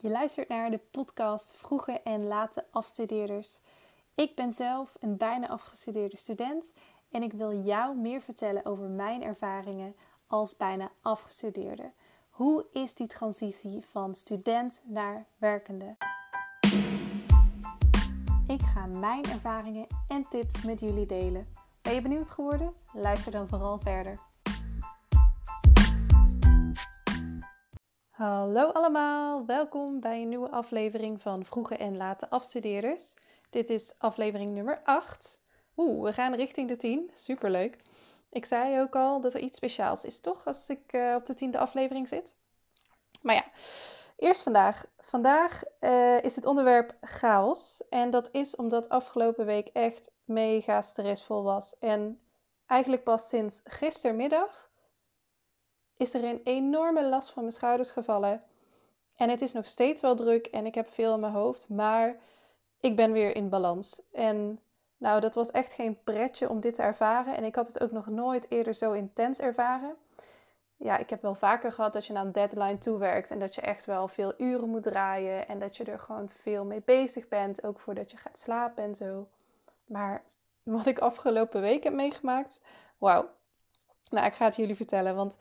Je luistert naar de podcast Vroege en Late Afstudeerders. Ik ben zelf een bijna afgestudeerde student en ik wil jou meer vertellen over mijn ervaringen als bijna afgestudeerde. Hoe is die transitie van student naar werkende? Ik ga mijn ervaringen en tips met jullie delen. Ben je benieuwd geworden? Luister dan vooral verder. Hallo allemaal, welkom bij een nieuwe aflevering van Vroege en Late Afstudeerders. Dit is aflevering nummer 8. Oeh, we gaan richting de 10. Superleuk. Ik zei ook al dat er iets speciaals is, toch? Als ik uh, op de tiende aflevering zit. Maar ja, eerst vandaag. Vandaag uh, is het onderwerp chaos. En dat is omdat afgelopen week echt mega stressvol was. En eigenlijk pas sinds gistermiddag is er een enorme last van mijn schouders gevallen. En het is nog steeds wel druk en ik heb veel in mijn hoofd, maar ik ben weer in balans. En nou, dat was echt geen pretje om dit te ervaren. En ik had het ook nog nooit eerder zo intens ervaren. Ja, ik heb wel vaker gehad dat je naar een deadline toewerkt en dat je echt wel veel uren moet draaien en dat je er gewoon veel mee bezig bent, ook voordat je gaat slapen en zo. Maar wat ik afgelopen week heb meegemaakt, wauw. Nou, ik ga het jullie vertellen, want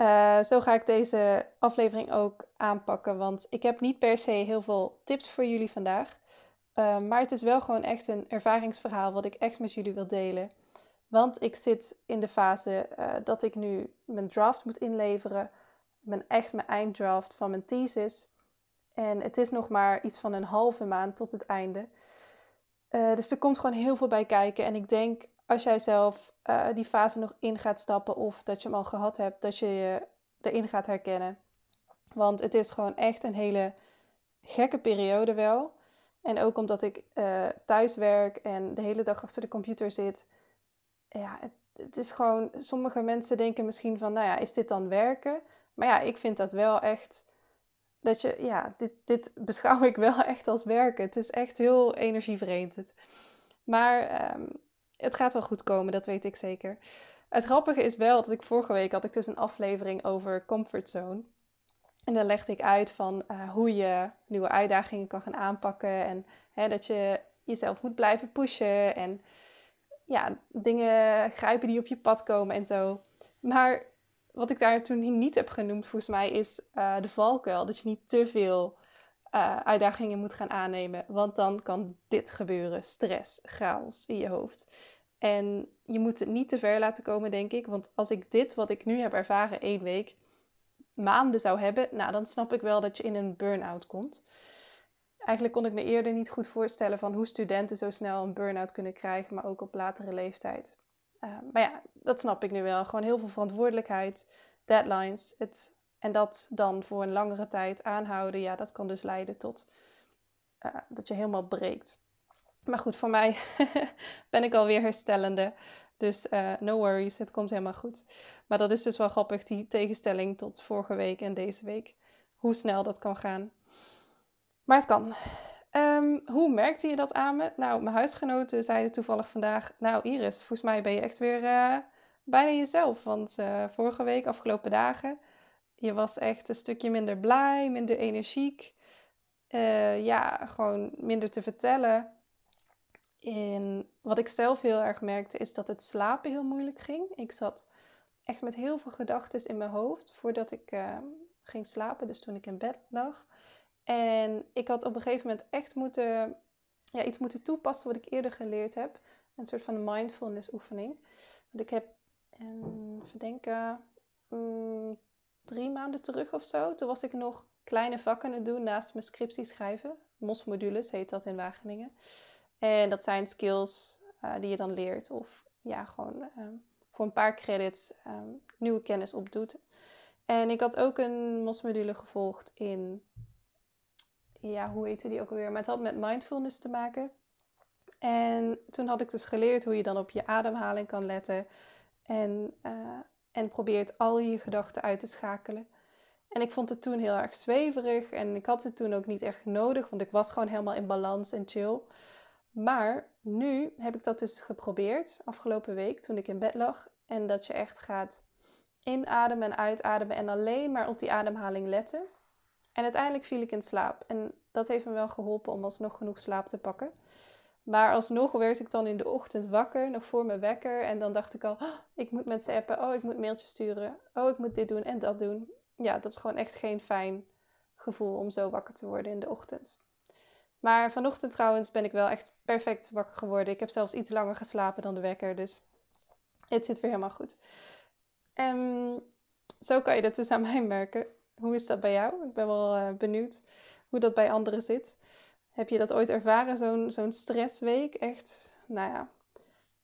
uh, zo ga ik deze aflevering ook aanpakken, want ik heb niet per se heel veel tips voor jullie vandaag. Uh, maar het is wel gewoon echt een ervaringsverhaal wat ik echt met jullie wil delen. Want ik zit in de fase uh, dat ik nu mijn draft moet inleveren. Mijn, echt mijn einddraft van mijn thesis. En het is nog maar iets van een halve maand tot het einde. dus er komt gewoon heel veel bij kijken. En ik denk als jij zelf uh, die fase nog in gaat stappen of dat je hem al gehad hebt, dat je je erin gaat herkennen. Want het is gewoon echt een hele gekke periode wel. En ook omdat ik uh, thuis werk en de hele dag achter de computer zit. Ja, het, is gewoon. Sommige mensen denken misschien van, nou ja, is dit dan werken? Maar ja, ik vind dat wel echt. Dat je, ja, dit, dit beschouw ik wel echt als werken. Het is echt heel energievreemd. Maar um, het gaat wel goed komen, dat weet ik zeker. Het grappige is wel dat ik vorige week had ik dus een aflevering over comfortzone. En dan legde ik uit van uh, hoe je nieuwe uitdagingen kan gaan aanpakken. En hè, dat je jezelf moet blijven pushen. En ja, dingen grijpen die op je pad komen en zo. Maar wat ik daar toen niet heb genoemd, volgens mij, is uh, de valkuil. Dat je niet te veel uh, uitdagingen moet gaan aannemen. Want dan kan dit gebeuren: stress, chaos in je hoofd. En je moet het niet te ver laten komen, denk ik. Want als ik dit, wat ik nu heb ervaren, één week, maanden zou hebben, nou, dan snap ik wel dat je in een burn-out komt. Eigenlijk kon ik me eerder niet goed voorstellen van hoe studenten zo snel een burn-out kunnen krijgen, maar ook op latere leeftijd. Uh, maar ja, dat snap ik nu wel. Gewoon heel veel verantwoordelijkheid, deadlines. Het, en dat dan voor een langere tijd aanhouden, ja, dat kan dus leiden tot uh, dat je helemaal breekt. Maar goed, voor mij ben ik alweer herstellende. Dus uh, no worries, het komt helemaal goed. Maar dat is dus wel grappig, die tegenstelling tot vorige week en deze week. Hoe snel dat kan gaan. Maar het kan. Um, hoe merkte je dat aan me? Nou, mijn huisgenoten zeiden toevallig vandaag... Nou Iris, volgens mij ben je echt weer uh, bijna jezelf. Want vorige week, afgelopen dagen... Je was echt een stukje minder blij, minder energiek. ja, gewoon minder te vertellen. En wat ik zelf heel erg merkte is dat het slapen heel moeilijk ging. Ik zat echt met heel veel gedachten in mijn hoofd voordat ik uh, ging slapen, dus toen ik in bed lag. En ik had op een gegeven moment echt moeten, ja, iets moeten toepassen wat ik eerder geleerd heb. Een soort van mindfulness oefening. Want ik heb, verdenken, drie maanden terug of zo, toen was ik nog kleine vakken aan het doen naast mijn scriptie schrijven. MOS-modules heet dat in Wageningen. En dat zijn skills uh, die je dan leert of ja, gewoon um, voor een paar credits um, nieuwe kennis opdoet. En ik had ook een MOS-module gevolgd in, ja, hoe heette die ook alweer? Maar het had met mindfulness te maken. En toen had ik dus geleerd hoe je dan op je ademhaling kan letten en, uh, en probeert al je gedachten uit te schakelen. En ik vond het toen heel erg zweverig en ik had het toen ook niet echt nodig, want ik was gewoon helemaal in balans en chill. Maar nu heb ik dat dus geprobeerd afgelopen week toen ik in bed lag. En dat je echt gaat inademen en uitademen en alleen maar op die ademhaling letten. En uiteindelijk viel ik in slaap. En dat heeft me wel geholpen om alsnog genoeg slaap te pakken. Maar alsnog werd ik dan in de ochtend wakker, nog voor mijn wekker. En dan dacht ik al, oh, ik moet mensen appen. Oh, ik moet mailtjes sturen. Oh, ik moet dit doen en dat doen. Ja, dat is gewoon echt geen fijn gevoel om zo wakker te worden in de ochtend. Maar vanochtend trouwens ben ik wel echt perfect wakker geworden. Ik heb zelfs iets langer geslapen dan de wekker. Dus het zit weer helemaal goed. En zo kan je dat dus aan mij merken. Hoe is dat bij jou? Ik ben wel uh, benieuwd hoe dat bij anderen zit. Heb je dat ooit ervaren, zo'n stressweek? Echt, nou ja.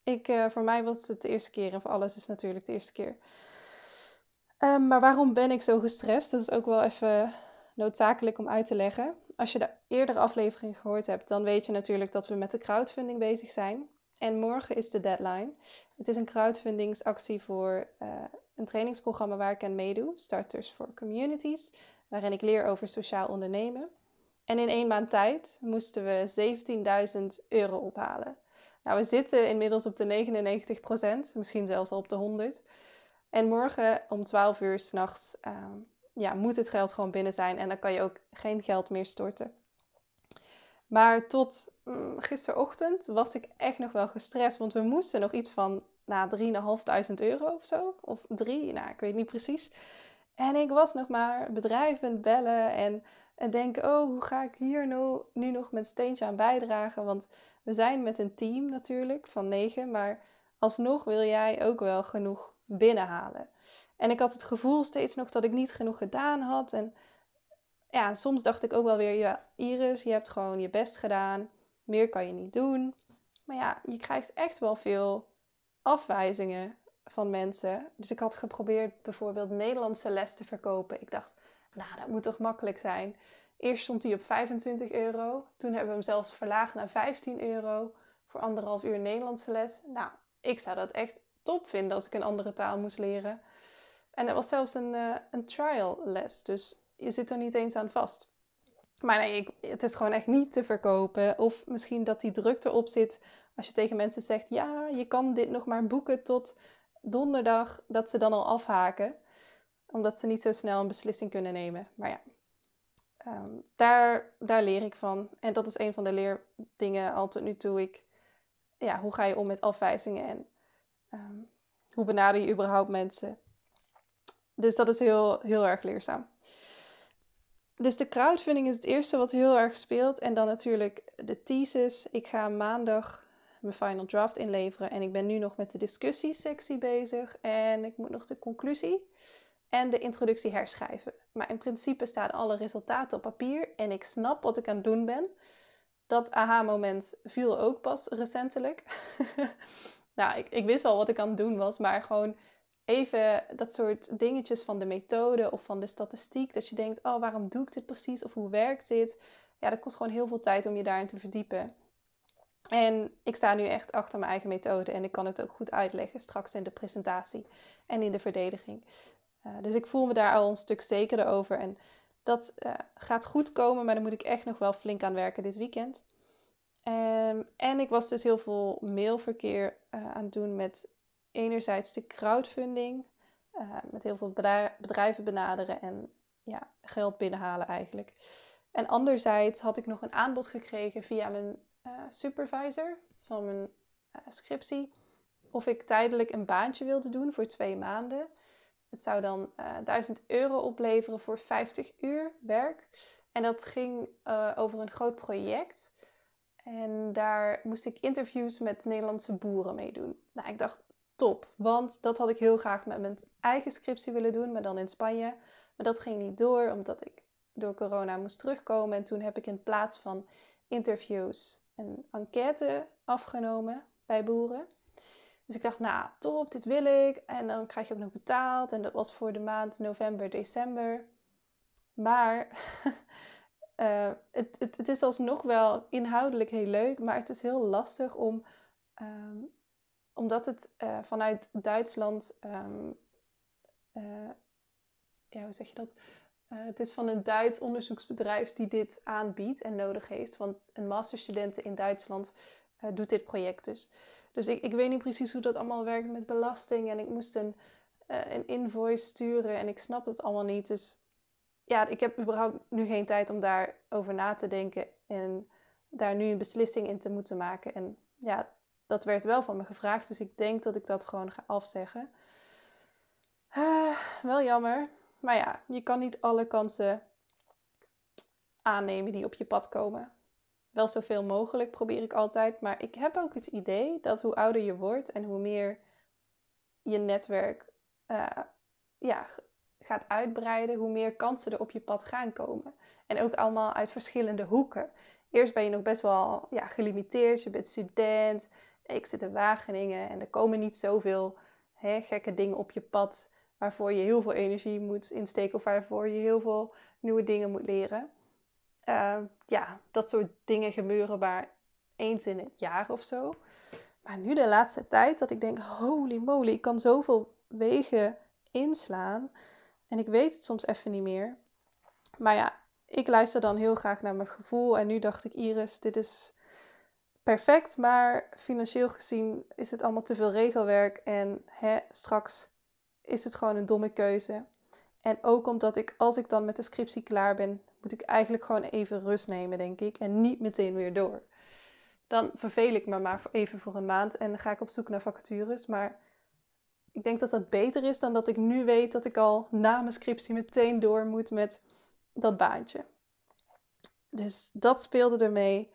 Ik, uh, voor mij was het de eerste keer en voor alles is natuurlijk de eerste keer. Um, maar waarom ben ik zo gestrest? Dat is ook wel even noodzakelijk om uit te leggen. Als je de eerdere aflevering gehoord hebt, dan weet je natuurlijk dat we met de crowdfunding bezig zijn. En morgen is de deadline. Het is een crowdfundingsactie voor uh, een trainingsprogramma waar ik aan meedoe, Starters for Communities, waarin ik leer over sociaal ondernemen. En in één maand tijd moesten we 17.000 euro ophalen. Nou, we zitten inmiddels op de 99% misschien zelfs al op de 100. En morgen om 12 uur s'nachts uh, ja, moet het geld gewoon binnen zijn en dan kan je ook geen geld meer storten. Maar tot mm, gisterochtend was ik echt nog wel gestrest, want we moesten nog iets van nou, 3.500 euro of zo. Of drie, nou, ik weet niet precies. En ik was nog maar bedrijven bellen en, en denken, oh, hoe ga ik hier nu, nu nog mijn steentje aan bijdragen? Want we zijn met een team natuurlijk van negen, maar alsnog wil jij ook wel genoeg binnenhalen. En ik had het gevoel steeds nog dat ik niet genoeg gedaan had. En ja, soms dacht ik ook wel weer, ja, Iris, je hebt gewoon je best gedaan. Meer kan je niet doen. Maar ja, je krijgt echt wel veel afwijzingen van mensen. Dus ik had geprobeerd bijvoorbeeld Nederlandse les te verkopen. Ik dacht, nou, dat moet toch makkelijk zijn. Eerst stond hij op 25 euro. Toen hebben we hem zelfs verlaagd naar 15 euro voor anderhalf uur Nederlandse les. Nou, ik zou dat echt top vinden als ik een andere taal moest leren. En er was zelfs een, uh, een trial les, dus je zit er niet eens aan vast. Maar nee, ik, het is gewoon echt niet te verkopen. Of misschien dat die druk erop zit als je tegen mensen zegt: ja, je kan dit nog maar boeken tot donderdag, dat ze dan al afhaken. Omdat ze niet zo snel een beslissing kunnen nemen. Maar ja, ehm, daar, daar leer ik van. En dat is een van de leerdingen al tot nu toe. Ik, ja, hoe ga je om met afwijzingen en ehm, hoe benader je überhaupt mensen? Dus dat is heel, heel erg leerzaam. Dus de crowdfunding is het eerste wat heel erg speelt. En dan natuurlijk de thesis. Ik ga maandag mijn final draft inleveren. En ik ben nu nog met de discussiesectie bezig. En ik moet nog de conclusie en de introductie herschrijven. Maar in principe staan alle resultaten op papier. En ik snap wat ik aan het doen ben. Dat aha-moment viel ook pas recentelijk. nou, ik, ik wist wel wat ik aan het doen was. Maar gewoon even dat soort dingetjes van de methode of van de statistiek. Dat je denkt, oh, waarom doe ik dit precies? Of hoe werkt dit? Ja, dat kost gewoon heel veel tijd om je daarin te verdiepen. En ik sta nu echt achter mijn eigen methode en ik kan het ook goed uitleggen straks in de presentatie en in de verdediging. Uh, dus ik voel me daar al een stuk zekerder over. En dat uh, gaat goed komen, maar daar moet ik echt nog wel flink aan werken dit weekend. Um, en ik was dus heel veel mailverkeer uh, aan het doen met enerzijds de crowdfunding, met heel veel bedrijven benaderen en ja, geld binnenhalen eigenlijk. En anderzijds had ik nog een aanbod gekregen via mijn supervisor van mijn scriptie of ik tijdelijk een baantje wilde doen voor twee maanden. Het zou dan 1000 euro opleveren voor 50 uur werk. En dat ging over een groot project. En daar moest ik interviews met Nederlandse boeren mee doen. Nou, ik dacht, top. Want dat had ik heel graag met mijn eigen scriptie willen doen, maar dan in Spanje. Maar dat ging niet door, omdat ik door corona moest terugkomen. En toen heb ik in plaats van interviews een enquête afgenomen bij boeren. Dus ik dacht, nou, top, dit wil ik. En dan krijg je ook nog betaald. En dat was voor de maand november, december. Maar uh, het, het, het, is alsnog wel inhoudelijk heel leuk. Maar het is heel lastig om um, omdat het uh, vanuit Duitsland, um, uh, ja, hoe zeg je dat? Het is van een Duits onderzoeksbedrijf die dit aanbiedt en nodig heeft. Want een masterstudent in Duitsland doet dit project dus. Dus ik, ik weet niet precies hoe dat allemaal werkt met belasting. En ik moest een, een invoice sturen en ik snap het allemaal niet. Dus ja, ik heb überhaupt nu geen tijd om daarover na te denken en daar nu een beslissing in te moeten maken. En ja, dat werd wel van me gevraagd, dus ik denk dat ik dat gewoon ga afzeggen. Uh, wel jammer, maar ja, je kan niet alle kansen aannemen die op je pad komen. Wel zoveel mogelijk probeer ik altijd, maar ik heb ook het idee dat hoe ouder je wordt en hoe meer je netwerk uh, ja, gaat uitbreiden, hoe meer kansen er op je pad gaan komen. En ook allemaal uit verschillende hoeken. Eerst ben je nog best wel ja, gelimiteerd, je bent student, ik zit in Wageningen en er komen niet zoveel hè, gekke dingen op je pad waarvoor je heel veel energie moet insteken of waarvoor je heel veel nieuwe dingen moet leren. Ehm, ja, dat soort dingen gebeuren maar eens in het jaar of zo. Maar nu de laatste tijd dat ik denk, holy moly, ik kan zoveel wegen inslaan. En ik weet het soms even niet meer. Maar ja, ik luister dan heel graag naar mijn gevoel. En nu dacht ik, Iris, dit is perfect. Maar financieel gezien is het allemaal te veel regelwerk. En hè, straks is het gewoon een domme keuze. En ook omdat ik, als ik dan met de scriptie klaar ben, moet ik eigenlijk gewoon even rust nemen, denk ik. En niet meteen weer door. Dan verveel ik me maar even voor een maand en ga ik op zoek naar vacatures. Maar ik denk dat dat beter is dan dat ik nu weet dat ik al na mijn scriptie meteen door moet met dat baantje. Dus dat speelde ermee.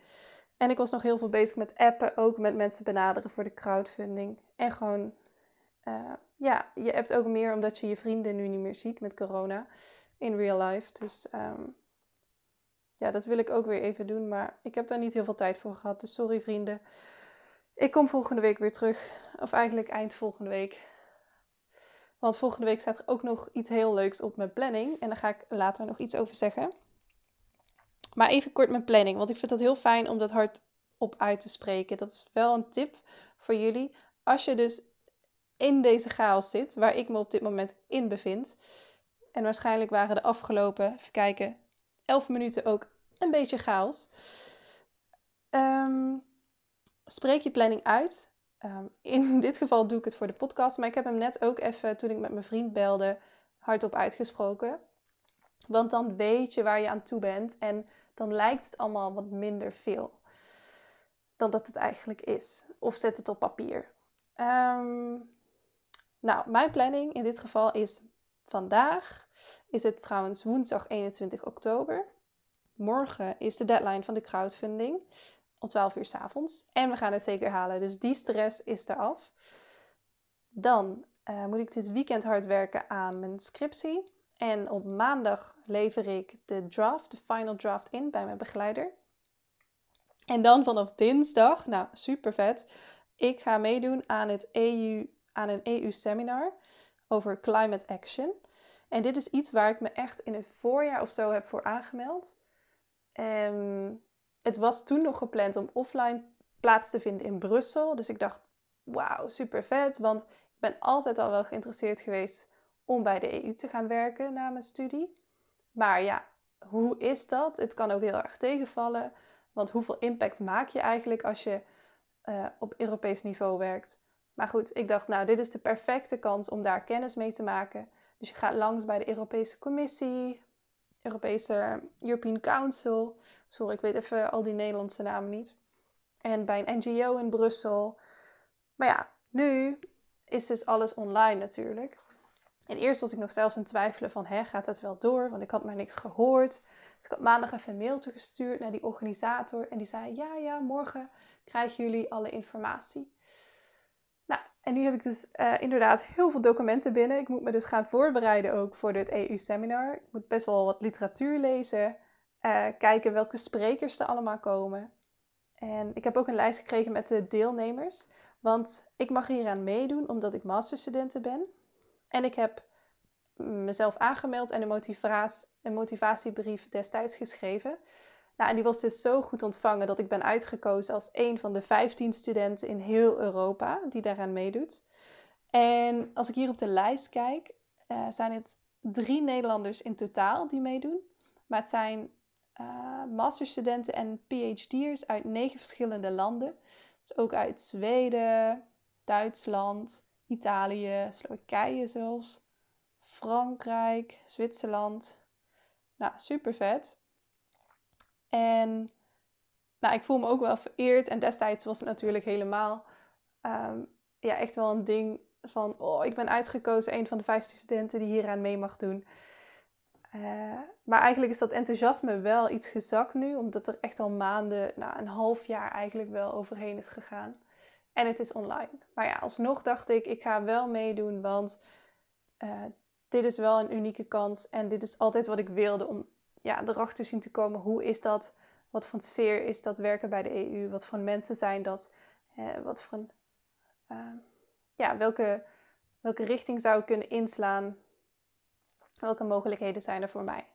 En ik was nog heel veel bezig met appen, ook met mensen benaderen voor de crowdfunding. En gewoon, uh, ja, je hebt ook meer omdat je je vrienden nu niet meer ziet met corona in real life. Dus um, ja, dat wil ik ook weer even doen. Maar ik heb daar niet heel veel tijd voor gehad. Dus sorry vrienden. Ik kom volgende week weer terug. Of eigenlijk eind volgende week. Want volgende week staat er ook nog iets heel leuks op mijn planning. En daar ga ik later nog iets over zeggen. Maar even kort mijn planning. Want ik vind dat heel fijn om dat hardop uit te spreken. Dat is wel een tip voor jullie. Als je dus in deze chaos zit, waar ik me op dit moment in bevind. En waarschijnlijk waren de afgelopen, even kijken, 11 minuten ook een beetje chaos. Um, spreek je planning uit. Um, in dit geval doe ik het voor de podcast, maar ik heb hem net ook even toen ik met mijn vriend belde hardop uitgesproken. Want dan weet je waar je aan toe bent en dan lijkt het allemaal wat minder veel dan dat het eigenlijk is. Of zet het op papier. Um, nou, mijn planning in dit geval is vandaag is het trouwens woensdag 21 oktober. Morgen is de deadline van de crowdfunding om 12 uur s avonds. En we gaan het zeker halen, dus die stress is eraf. Dan uh, moet ik dit weekend hard werken aan mijn scriptie. En op maandag lever ik de draft, de final draft in bij mijn begeleider. En dan vanaf dinsdag, nou super vet, ik ga meedoen aan, het EU, aan een EU-seminar over climate action. En dit is iets waar ik me echt in het voorjaar of zo heb voor aangemeld. Um, het was toen nog gepland om offline plaats te vinden in Brussel. Dus ik dacht, wauw, super vet. Want ik ben altijd al wel geïnteresseerd geweest om bij de EU te gaan werken na mijn studie. Maar ja, hoe is dat? Het kan ook heel erg tegenvallen. Want hoeveel impact maak je eigenlijk als je uh, op Europees niveau werkt? Maar goed, ik dacht, nou, dit is de perfecte kans om daar kennis mee te maken. Dus je gaat langs bij de Europese Commissie, Europese European Council. Sorry, ik weet even al die Nederlandse namen niet. En bij een NGO in Brussel. Maar ja, nu is dus alles online natuurlijk. En eerst was ik nog zelfs in twijfelen van, hè, gaat dat wel door? Want ik had maar niks gehoord. Dus ik had maandag even een mailtje gestuurd naar die organisator. En die zei, ja, ja, morgen krijgen jullie alle informatie. En nu heb ik dus uh, inderdaad heel veel documenten binnen. Ik moet me dus gaan voorbereiden ook voor dit EU-seminar. Ik moet best wel wat literatuur lezen. Uh, kijken welke sprekers er allemaal komen. En ik heb ook een lijst gekregen met de deelnemers. Want ik mag hieraan meedoen omdat ik masterstudenten ben. En ik heb mezelf aangemeld en een, een motivatiebrief destijds geschreven. Nou, en die was dus zo goed ontvangen dat ik ben uitgekozen als een van de 15 studenten in heel Europa die daaraan meedoet. En als ik hier op de lijst kijk, uh, zijn het drie Nederlanders in totaal die meedoen. Maar het zijn uh, masterstudenten en PhD'ers uit negen verschillende landen. Dus ook uit Zweden, Duitsland, Italië, Slowakije zelfs, Frankrijk, Zwitserland, Nou, super vet. En nou, ik voel me ook wel vereerd. En destijds was het natuurlijk helemaal ehm, ja, echt wel een ding van... Oh, ik ben uitgekozen, een van de 15 studenten die hieraan mee mag doen. Uh, maar eigenlijk is dat enthousiasme wel iets gezakt nu, omdat er echt al maanden, nou een half jaar eigenlijk wel overheen is gegaan. En het is online. Maar ja, alsnog dacht ik, ik ga wel meedoen, want uh, dit is wel een unieke kans. En dit is altijd wat ik wilde om ja, erachter zien te komen. Hoe is dat? Wat voor sfeer is dat werken bij de EU? Wat voor mensen zijn dat? Wat voor een, uh, ja, welke, welke richting zou ik kunnen inslaan? Welke mogelijkheden zijn er voor mij?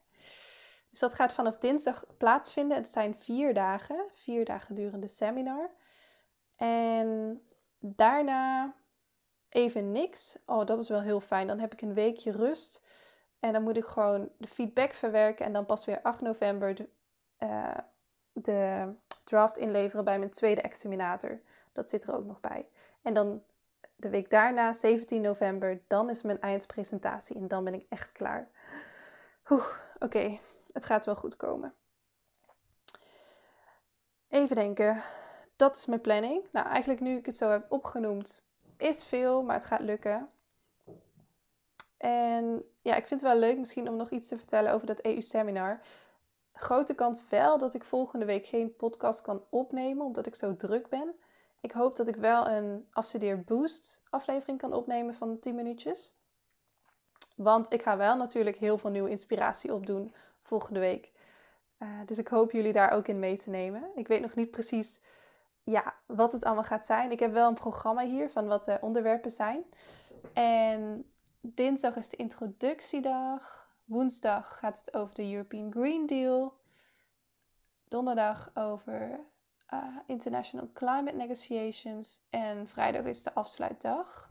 Dus dat gaat vanaf dinsdag plaatsvinden. Het zijn vier dagen, vier dagen durende seminar. En daarna even niks. Oh, dat is wel heel fijn. Dan heb ik een weekje rust. En dan moet ik gewoon de feedback verwerken. En dan pas weer 8 november de, uh, de draft inleveren bij mijn tweede examinator. Dat zit er ook nog bij. En dan de week daarna, 17 november, dan is mijn eindpresentatie. En dan ben ik echt klaar. Oké, het gaat wel goed komen. Even denken. Dat is mijn planning. Nou, eigenlijk nu ik het zo heb opgenoemd, is veel, maar het gaat lukken. En ja, ik vind het wel leuk misschien om nog iets te vertellen over dat EU-seminar. Grote kans wel dat ik volgende week geen podcast kan opnemen, omdat ik zo druk ben. Ik hoop dat ik wel een afstudeer boost aflevering kan opnemen van 10 minuutjes. Want ik ga wel natuurlijk heel veel nieuwe inspiratie opdoen volgende week. Uh, dus ik hoop jullie daar ook in mee te nemen. Ik weet nog niet precies ja, wat het allemaal gaat zijn. Ik heb wel een programma hier van wat de onderwerpen zijn. En dinsdag is de introductiedag. Woensdag gaat het over de European Green Deal. Donderdag over uh, International Climate Negotiations. En vrijdag is de afsluitdag.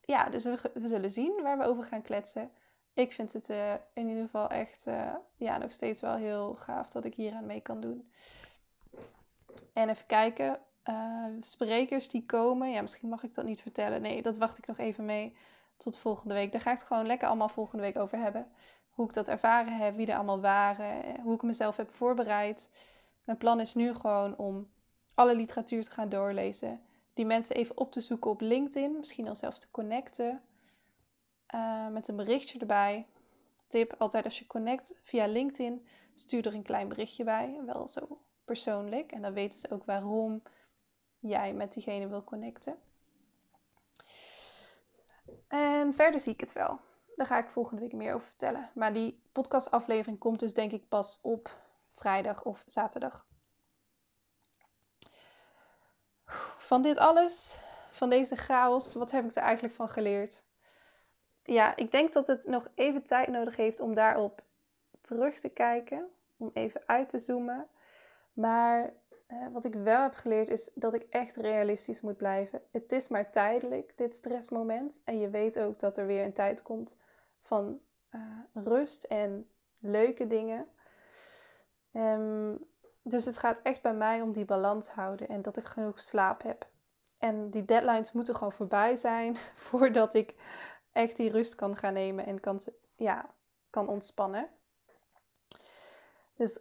Ja, dus we, we zullen zien waar we over gaan kletsen. Ik vind het uh, in ieder geval echt uh, ja, nog steeds wel heel gaaf dat ik hier aan mee kan doen. En even kijken, sprekers die komen. Ja, misschien mag ik dat niet vertellen. Nee, dat wacht ik nog even mee tot volgende week. Daar ga ik het gewoon lekker allemaal volgende week over hebben. Hoe ik dat ervaren heb, wie er allemaal waren, hoe ik mezelf heb voorbereid. Mijn plan is nu gewoon om alle literatuur te gaan doorlezen. Die mensen even op te zoeken op LinkedIn. Misschien dan zelfs te connecten. Uh, met een berichtje erbij. Tip, altijd als je connect via LinkedIn, stuur er een klein berichtje bij. Wel zo persoonlijk. En dan weten ze ook waarom jij met diegene wil connecten. En verder zie ik het wel. Daar ga ik volgende week meer over vertellen. Maar die podcastaflevering komt dus denk ik pas op vrijdag of zaterdag. Van dit alles, van deze chaos, wat heb ik er eigenlijk van geleerd? Ja, ik denk dat het nog even tijd nodig heeft om daarop terug te kijken, om even uit te zoomen. Maar wat ik wel heb geleerd is dat ik echt realistisch moet blijven. Het is maar tijdelijk, dit stressmoment. En je weet ook dat er weer een tijd komt van uh, rust en leuke dingen. Um, dus het gaat echt bij mij om die balans houden en dat ik genoeg slaap heb. En die deadlines moeten gewoon voorbij zijn voordat ik echt die rust kan gaan nemen en kan, ja, kan ontspannen. Dus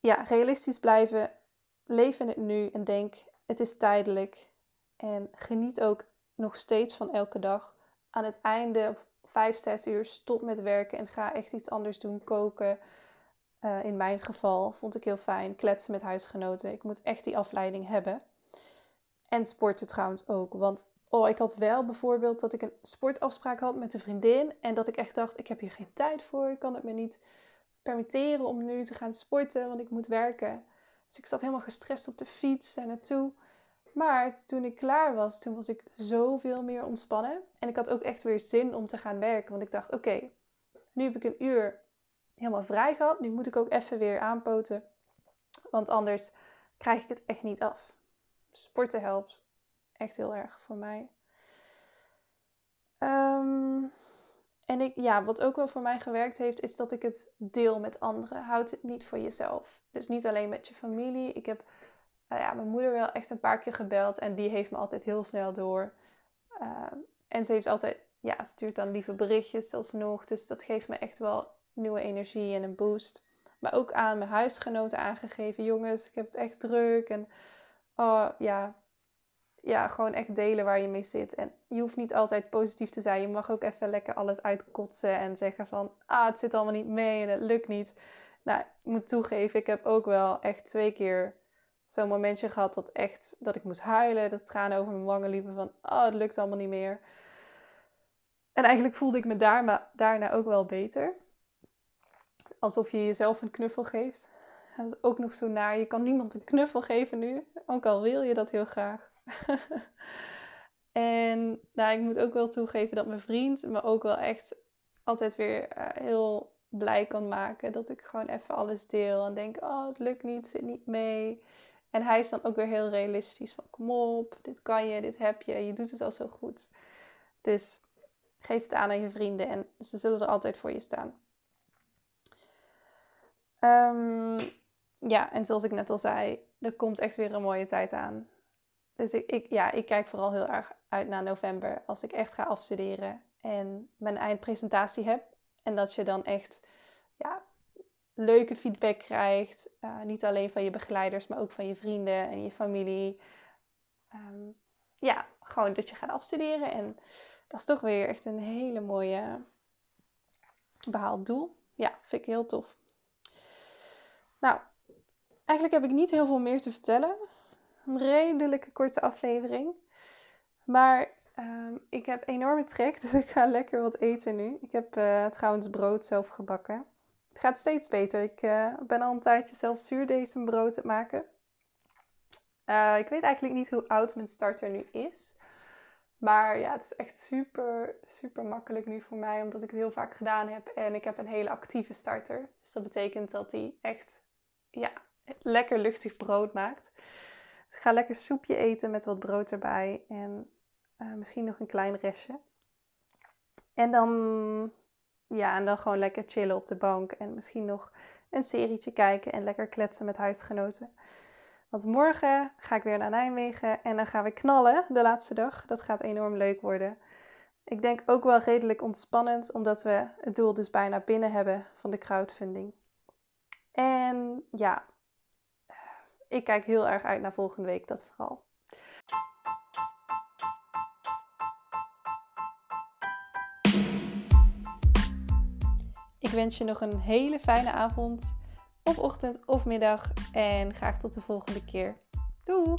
ja, realistisch blijven, leef in het nu en denk het is tijdelijk. En geniet ook nog steeds van elke dag. Aan het einde, vijf, zes uur, stop met werken en ga echt iets anders doen. Koken, uh, in mijn geval vond ik heel fijn kletsen met huisgenoten. Ik moet echt die afleiding hebben. En sporten trouwens ook. Want oh, ik had wel bijvoorbeeld dat ik een sportafspraak had met een vriendin. En dat ik echt dacht, ik heb hier geen tijd voor. Ik kan het me niet permitteren om nu te gaan sporten, want ik moet werken. Dus ik zat helemaal gestrest op de fiets en naartoe. Maar toen ik klaar was, toen was ik zoveel meer ontspannen. En ik had ook echt weer zin om te gaan werken. Want ik dacht, oké, nu heb ik een uur helemaal vrij gehad. Nu moet ik ook even weer aanpoten. Want anders krijg ik het echt niet af. Sporten helpt echt heel erg voor mij. Um, en ik, ja, wat ook wel voor mij gewerkt heeft, is dat ik het deel met anderen. Houd het niet voor jezelf. Dus niet alleen met je familie. Ik heb nou ja, mijn moeder wel echt een paar keer gebeld en die heeft me altijd heel snel door. Uh, en ze heeft altijd, ja, stuurt dan lieve berichtjes alsnog. Dus dat geeft me echt wel nieuwe energie en een boost. Maar ook aan mijn huisgenoten aangegeven. Jongens, ik heb het echt druk. En oh, ja, ja, gewoon echt delen waar je mee zit. En je hoeft niet altijd positief te zijn. Je mag ook even lekker alles uitkotsen en zeggen van... Ah, het zit allemaal niet mee en het lukt niet. Nou, ik moet toegeven, ik heb ook wel echt twee keer zo'n momentje gehad dat echt... Dat ik moest huilen, dat tranen over mijn wangen liepen van... Ah, het lukt allemaal niet meer. En eigenlijk voelde ik me daar, maar daarna ook wel beter. Alsof je jezelf een knuffel geeft. Dat is ook nog zo naar. Je kan niemand een knuffel geven nu. Ook al wil je dat heel graag. en nou, ik moet ook wel toegeven dat mijn vriend me ook wel echt altijd weer eh, heel blij kan maken. Dat ik gewoon even alles deel en denk, oh het lukt niet, zit niet mee. En hij is dan ook weer heel realistisch van, kom op, dit kan je, dit heb je, je doet het al zo goed. Dus geef het aan aan je vrienden en ze zullen er altijd voor je staan. Um, ja, en zoals ik net al zei, er komt echt weer een mooie tijd aan. Dus ik, ik, ja, ik kijk vooral heel erg uit naar november als ik echt ga afstuderen en mijn eindpresentatie heb. En dat je dan echt ja, leuke feedback krijgt. Uh, niet alleen van je begeleiders, maar ook van je vrienden en je familie. Um, ja, gewoon dat je gaat afstuderen. En dat is toch weer echt een hele mooie behaald doel. Ja, vind ik heel tof. Nou, eigenlijk heb ik niet heel veel meer te vertellen. Een redelijke korte aflevering. Maar um, ik heb enorme trek, dus ik ga lekker wat eten nu. Ik heb uh, trouwens brood zelf gebakken. Het gaat steeds beter. Ik uh, ben al een tijdje zelf zuurdesembrood aan het maken. Uh, ik weet eigenlijk niet hoe oud mijn starter nu is. Maar ja, het is echt super, super makkelijk nu voor mij, omdat ik het heel vaak gedaan heb. En ik heb een hele actieve starter. Dus dat betekent dat hij echt ja, lekker luchtig brood maakt. Dus ik ga lekker soepje eten met wat brood erbij en uh, misschien nog een klein restje. En dan, ja, en dan gewoon lekker chillen op de bank en misschien nog een serietje kijken en lekker kletsen met huisgenoten. Want morgen ga ik weer naar Nijmegen en dan gaan we knallen de laatste dag. Dat gaat enorm leuk worden. Ik denk ook wel redelijk ontspannend, omdat we het doel dus bijna binnen hebben van de crowdfunding. En ja, ik kijk heel erg uit naar volgende week, dat vooral. Wens je nog een hele fijne avond, of ochtend of middag. En graag tot de volgende keer. Doei!